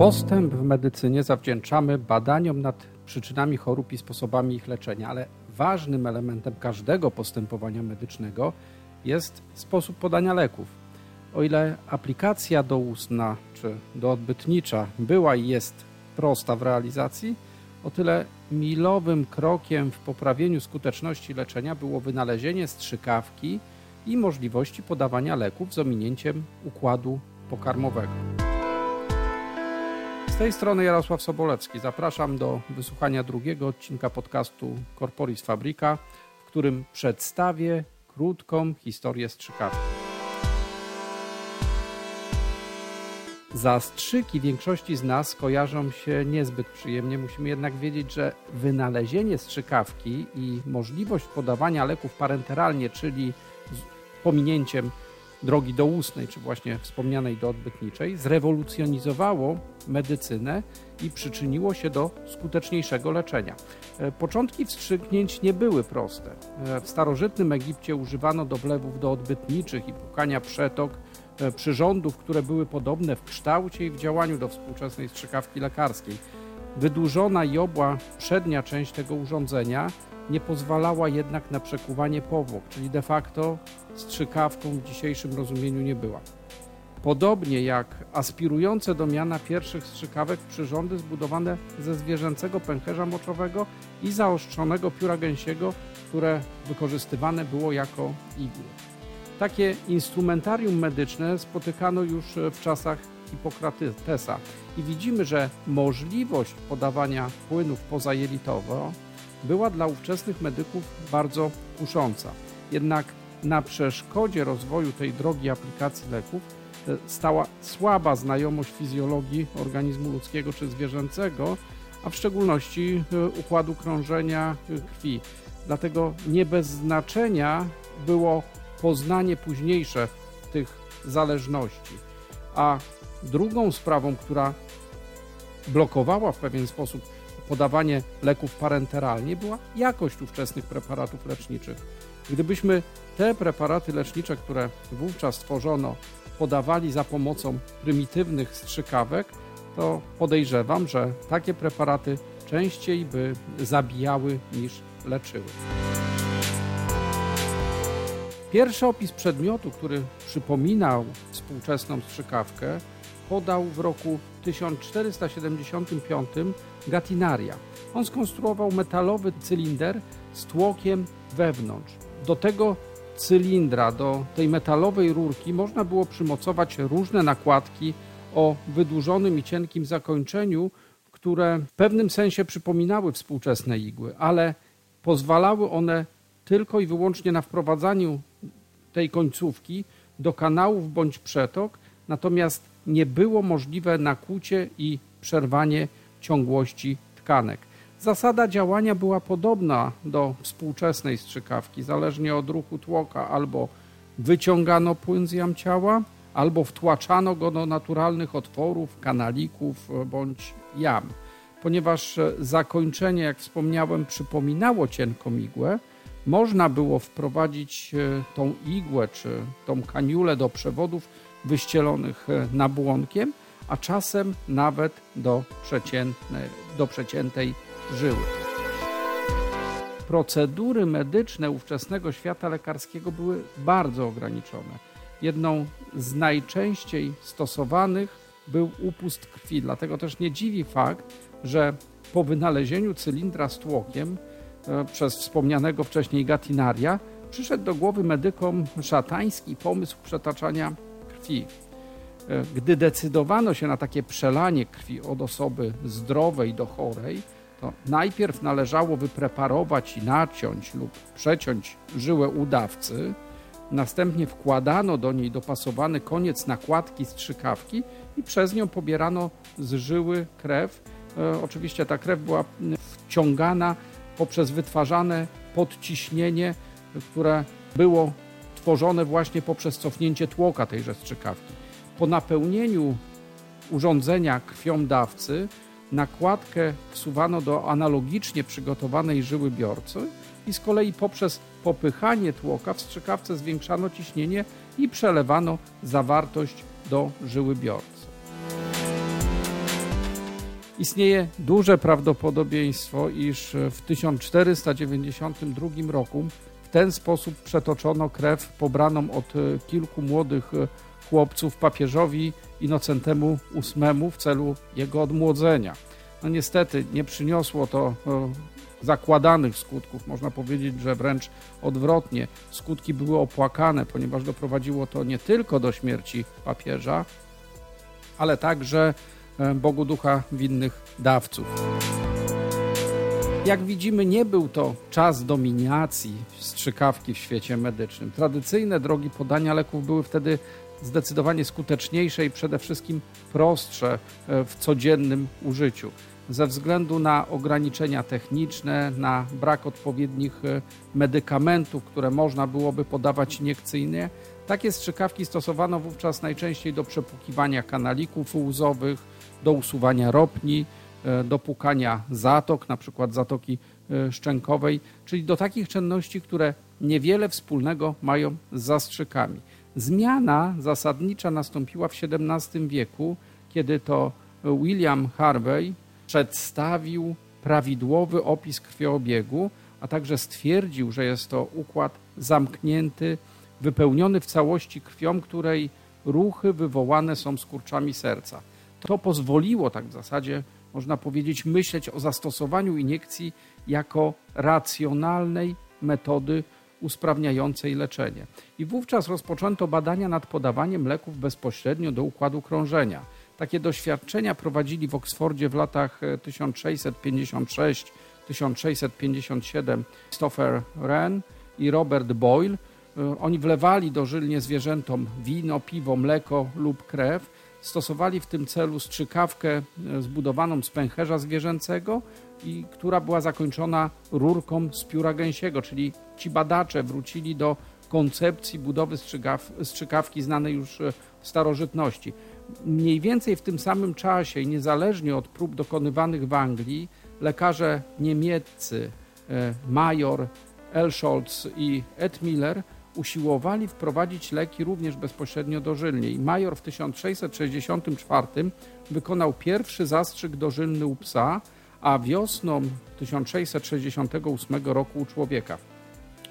Postęp w medycynie zawdzięczamy badaniom nad przyczynami chorób i sposobami ich leczenia, ale ważnym elementem każdego postępowania medycznego jest sposób podania leków. O ile aplikacja doustna czy doodbytnicza była i jest prosta w realizacji, o tyle milowym krokiem w poprawieniu skuteczności leczenia było wynalezienie strzykawki i możliwości podawania leków z ominięciem układu pokarmowego. Tej strony Jarosław Sobolewski. Zapraszam do wysłuchania drugiego odcinka podcastu Corporis Fabrica, w którym przedstawię krótką historię strzykawki. Zastrzyki większości z nas kojarzą się niezbyt przyjemnie. Musimy jednak wiedzieć, że wynalezienie strzykawki i możliwość podawania leków parenteralnie, czyli z pominięciem drogi doustnej, czy właśnie wspomnianej doodbytniczej, zrewolucjonizowało medycynę i przyczyniło się do skuteczniejszego leczenia. E, początki wstrzyknięć nie były proste. E, w starożytnym Egipcie używano do wlewów doodbytniczych i pukania przetok e, przyrządów, które były podobne w kształcie i w działaniu do współczesnej strzykawki lekarskiej. Wydłużona i obła przednia część tego urządzenia nie pozwalała jednak na przekuwanie powłok, czyli de facto strzykawką w dzisiejszym rozumieniu nie była. Podobnie jak aspirujące do miana pierwszych strzykawek przyrządy zbudowane ze zwierzęcego pęcherza moczowego i zaostrzonego pióra gęsiego, które wykorzystywane było jako igły. Takie instrumentarium medyczne spotykano już w czasach Hipokratesa i widzimy, że możliwość podawania płynów pozajelitowo była dla ówczesnych medyków bardzo kusząca. Jednak na przeszkodzie rozwoju tej drogi aplikacji leków e, stała słaba znajomość fizjologii organizmu ludzkiego czy zwierzęcego, a w szczególności e, układu krążenia e, krwi. Dlatego nie bez znaczenia było poznanie późniejsze tych zależności. A drugą sprawą, która blokowała w pewien sposób podawanie leków parenteralnie była jakość ówczesnych preparatów leczniczych. Gdybyśmy te preparaty lecznicze, które wówczas tworzono, podawali za pomocą prymitywnych strzykawek, to podejrzewam, że takie preparaty częściej by zabijały niż leczyły. Pierwszy opis przedmiotu, który przypominał współczesną strzykawkę, podał w roku 1475 Gatinaria. On skonstruował metalowy cylinder z tłokiem wewnątrz. Do tego cylindra, do tej metalowej rurki można było przymocować różne nakładki o wydłużonym i cienkim zakończeniu, które w pewnym sensie przypominały współczesne igły, ale pozwalały one tylko i wyłącznie na wprowadzaniu tej końcówki do kanałów bądź przetok, natomiast nie było możliwe nakłucie i przerwanie ciągłości tkanek. Zasada działania była podobna do współczesnej strzykawki. Zależnie od ruchu tłoka albo wyciągano płyn z jam ciała, albo wtłaczano go do naturalnych otworów, kanalików bądź jam. Ponieważ zakończenie, jak wspomniałem, przypominało cienką igłę, można było wprowadzić e, tą igłę czy tą kaniulę do przewodów wyścielonych e, nabłonkiem, a czasem nawet do, do przeciętej żyły. Procedury medyczne ówczesnego świata lekarskiego były bardzo ograniczone. Jedną z najczęściej stosowanych był upust krwi, dlatego też nie dziwi fakt, że po wynalezieniu cylindra z tłokiem e, przez wspomnianego wcześniej Gatinaria przyszedł do głowy medykom szatański pomysł przetaczania krwi. E, gdy decydowano się na takie przelanie krwi od osoby zdrowej do chorej, to najpierw należało wypreparować i naciąć lub przeciąć żyłę udawcy, następnie wkładano do niej dopasowany koniec nakładki strzykawki i przez nią pobierano z żyły krew. E, oczywiście ta krew była wciągana poprzez wytwarzane podciśnienie, które było tworzone właśnie poprzez cofnięcie tłoka tejże strzykawki. Po napełnieniu urządzenia krwią dawcy nakładkę wsuwano do analogicznie przygotowanej żyły biorcy i z kolei poprzez popychanie tłoka w strzykawce zwiększano ciśnienie i przelewano zawartość do żyły biorcy. Istnieje duże prawdopodobieństwo, iż w 1492 roku ten sposób przetoczono krew pobraną od kilku młodych chłopców papieżowi Inocentemu VIII w celu jego odmłodzenia. No niestety nie przyniosło to e, zakładanych skutków. Można powiedzieć, że wręcz odwrotnie. Skutki były opłakane, ponieważ doprowadziło to nie tylko do śmierci papieża, ale także e, Bogu Ducha winnych dawców. Jak widzimy, nie był to czas dominacji strzykawki w świecie medycznym. Tradycyjne drogi podania leków były wtedy zdecydowanie skuteczniejsze i przede wszystkim prostsze e, w codziennym użyciu. Ze względu na ograniczenia techniczne, na brak odpowiednich e, medykamentów, które można byłoby podawać iniekcyjnie, takie strzykawki stosowano wówczas najczęściej do przepłukiwania kanalików łzowych, do usuwania ropni, do pukania zatok, na przykład zatoki szczękowej, czyli do takich czynności, które niewiele wspólnego mają z zastrzykami. Zmiana zasadnicza nastąpiła w XVII wieku, kiedy to William Harvey przedstawił prawidłowy opis krwiobiegu, a także stwierdził, że jest to układ zamknięty, wypełniony w całości krwią, której ruchy wywołane są skurczami serca. To pozwoliło tak w zasadzie, można powiedzieć, myśleć o zastosowaniu iniekcji jako racjonalnej metody usprawniającej leczenie. I wówczas rozpoczęto badania nad podawaniem leków bezpośrednio do układu krążenia. Takie doświadczenia prowadzili w Oksfordzie w latach 1656-1657 e, Christopher Wren i Robert Boyle. E, oni wlewali dożylnie zwierzętom wino, piwo, mleko lub krew. Stosowali w tym celu strzykawkę e, zbudowaną z pęcherza zwierzęcego i która była zakończona rurką z pióra gęsiego, czyli ci badacze wrócili do koncepcji budowy strzykaw, strzykawki znanej już e, w starożytności. Mniej więcej w tym samym czasie niezależnie od prób dokonywanych w Anglii, lekarze niemieccy e, Major, Elscholz i Ed Miller usiłowali wprowadzić leki również bezpośrednio dożylnie. I Major w 1664 wykonał pierwszy zastrzyk dożylny u psa, a wiosną 1668 roku u człowieka.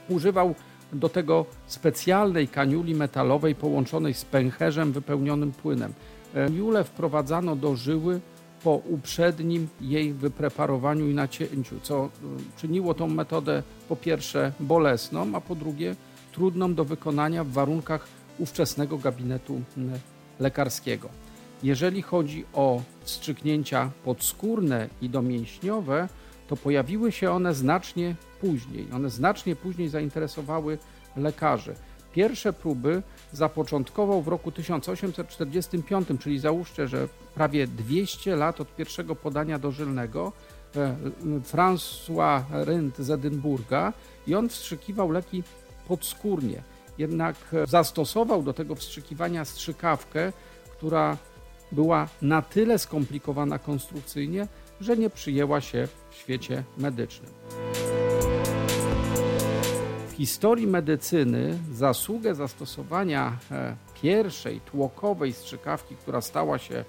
Używał do tego specjalnej kaniuli metalowej połączonej z pęcherzem wypełnionym płynem. Kaniulę wprowadzano do żyły po uprzednim jej wypreparowaniu i nacięciu, co e, czyniło tą metodę po pierwsze bolesną, a po drugie trudną do wykonania w warunkach ówczesnego gabinetu lekarskiego. Jeżeli chodzi o wstrzyknięcia podskórne i domięśniowe, to pojawiły się one znacznie później. One znacznie później zainteresowały lekarzy. Pierwsze próby zapoczątkował w roku 1845, czyli załóżcie, że prawie 200 lat od pierwszego podania dożylnego, e, François Rynd z Edynburga i on wstrzykiwał leki podskórnie. Jednak zastosował do tego wstrzykiwania strzykawkę, która była na tyle skomplikowana konstrukcyjnie, że nie przyjęła się w świecie medycznym. W historii medycyny zasługę zastosowania e, pierwszej tłokowej strzykawki, która stała się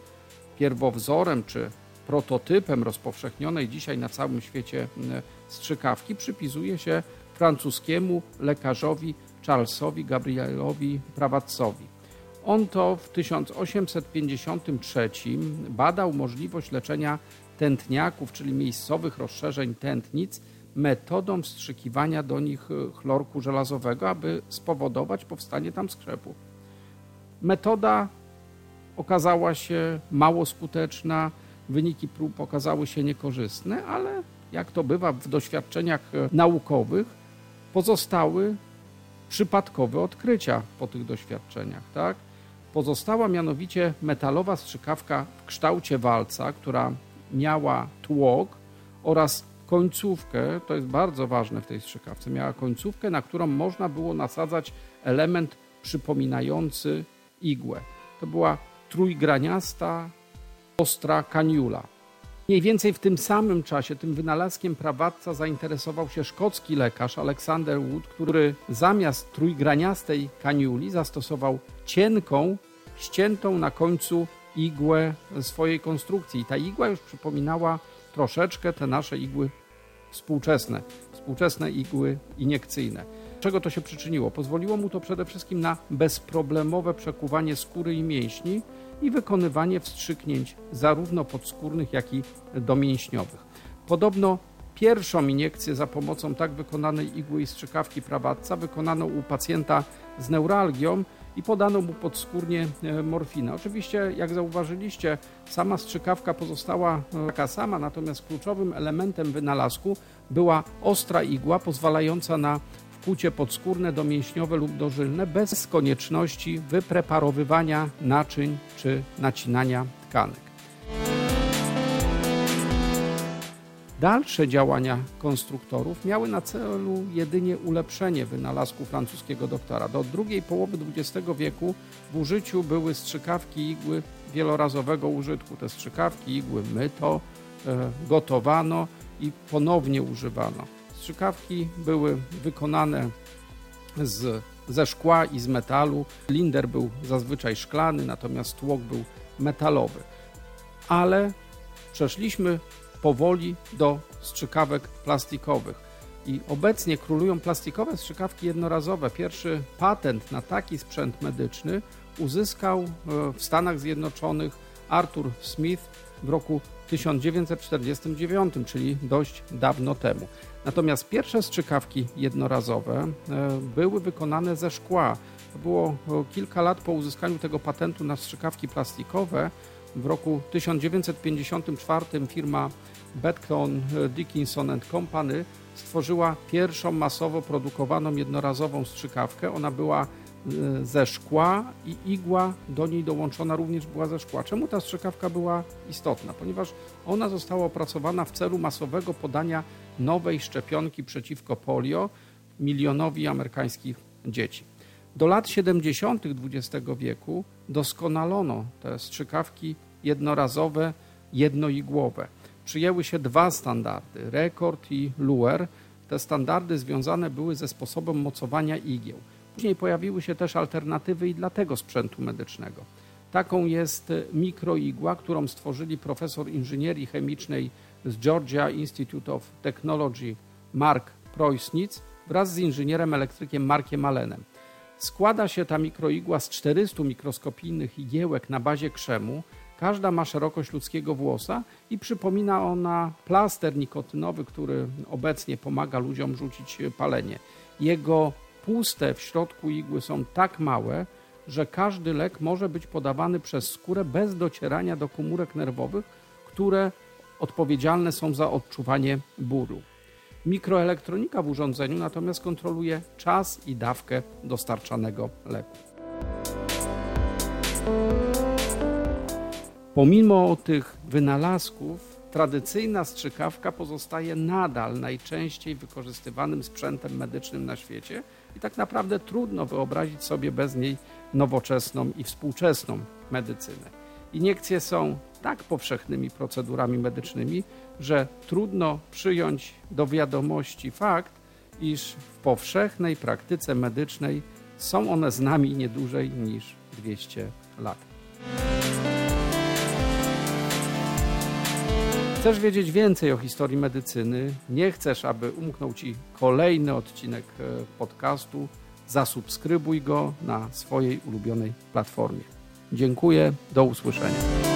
pierwowzorem czy prototypem rozpowszechnionej dzisiaj na całym świecie strzykawki, przypisuje się francuskiemu lekarzowi Charlesowi Gabrielowi Prawatcowi. On to w 1853 badał możliwość leczenia tętniaków, czyli miejscowych rozszerzeń tętnic, metodą wstrzykiwania do nich e, chlorku żelazowego, aby spowodować powstanie tam skrzepu. Metoda okazała się mało skuteczna, wyniki prób okazały się niekorzystne, ale jak to bywa w doświadczeniach e, naukowych, pozostały przypadkowe odkrycia po tych doświadczeniach. Tak? Pozostała mianowicie metalowa strzykawka w kształcie walca, która miała tłok oraz końcówkę, to jest bardzo ważne w tej strzykawce, miała końcówkę, na którą można było nasadzać element przypominający igłę. To była trójgraniasta, ostra kaniula. Mniej więcej w tym samym czasie tym wynalazkiem prawatca zainteresował się szkocki lekarz Alexander Wood, który zamiast trójgraniastej kaniuli zastosował cienką, ściętą na końcu igłę swojej konstrukcji. I ta igła już przypominała troszeczkę te nasze igły współczesne, współczesne igły iniekcyjne. Czego to się przyczyniło? Pozwoliło mu to przede wszystkim na bezproblemowe przekuwanie skóry i mięśni i wykonywanie wstrzyknięć zarówno podskórnych, jak i domięśniowych. Podobno pierwszą iniekcję za pomocą tak wykonanej igły i strzykawki prawatca wykonano u pacjenta z neuralgią i podano mu podskórnie e, morfinę. Oczywiście, jak zauważyliście, sama strzykawka pozostała e, taka sama, natomiast kluczowym elementem wynalazku była ostra igła pozwalająca na wkłucie podskórne, domięśniowe lub dożylne bez konieczności wypreparowywania naczyń czy nacinania tkanek. Dalsze działania konstruktorów miały na celu jedynie ulepszenie wynalazku francuskiego doktora. Do drugiej połowy XX wieku w użyciu były strzykawki igły wielorazowego użytku. Te strzykawki igły myto, e, gotowano i ponownie używano. Strzykawki były wykonane z, ze szkła i z metalu. Linder był zazwyczaj szklany, natomiast tłok był metalowy. Ale przeszliśmy powoli do strzykawek plastikowych. I obecnie królują plastikowe strzykawki jednorazowe. Pierwszy patent na taki sprzęt medyczny uzyskał e, w Stanach Zjednoczonych Arthur Smith w roku 1949, czyli dość dawno temu. Natomiast pierwsze strzykawki jednorazowe e, były wykonane ze szkła. To było e, kilka lat po uzyskaniu tego patentu na strzykawki plastikowe. W roku 1954 firma Betcon Dickinson Company stworzyła pierwszą masowo produkowaną jednorazową strzykawkę. Ona była e, ze szkła i igła do niej dołączona również była ze szkła. Czemu ta strzykawka była istotna? Ponieważ ona została opracowana w celu masowego podania nowej szczepionki przeciwko polio milionowi amerykańskich dzieci. Do lat 70. XX wieku doskonalono te strzykawki jednorazowe, jednoigłowe przyjęły się dwa standardy, rekord i luer. Te standardy związane były ze sposobem mocowania igieł. Później pojawiły się też alternatywy i dla tego sprzętu medycznego. Taką jest mikroigła, którą stworzyli profesor inżynierii chemicznej z Georgia Institute of Technology Mark Proisnitz wraz z inżynierem elektrykiem Markiem Allenem. Składa się ta mikroigła z 400 mikroskopijnych igiełek na bazie krzemu, Każda ma szerokość ludzkiego włosa i przypomina ona plaster nikotynowy, który obecnie pomaga ludziom rzucić palenie. Jego puste w środku igły są tak małe, że każdy lek może być podawany przez skórę bez docierania do komórek nerwowych, które odpowiedzialne są za odczuwanie bólu. Mikroelektronika w urządzeniu natomiast kontroluje czas i dawkę dostarczanego leku. Pomimo tych wynalazków, tradycyjna strzykawka pozostaje nadal najczęściej wykorzystywanym sprzętem medycznym na świecie i tak naprawdę trudno wyobrazić sobie bez niej nowoczesną i współczesną medycynę. Iniekcje są tak powszechnymi procedurami medycznymi, że trudno przyjąć do wiadomości fakt, iż w powszechnej praktyce medycznej są one z nami nie dłużej niż 200 lat. Chcesz wiedzieć więcej o historii medycyny, nie chcesz, aby umknął Ci kolejny odcinek e, podcastu, zasubskrybuj go na swojej ulubionej platformie. Dziękuję, do usłyszenia.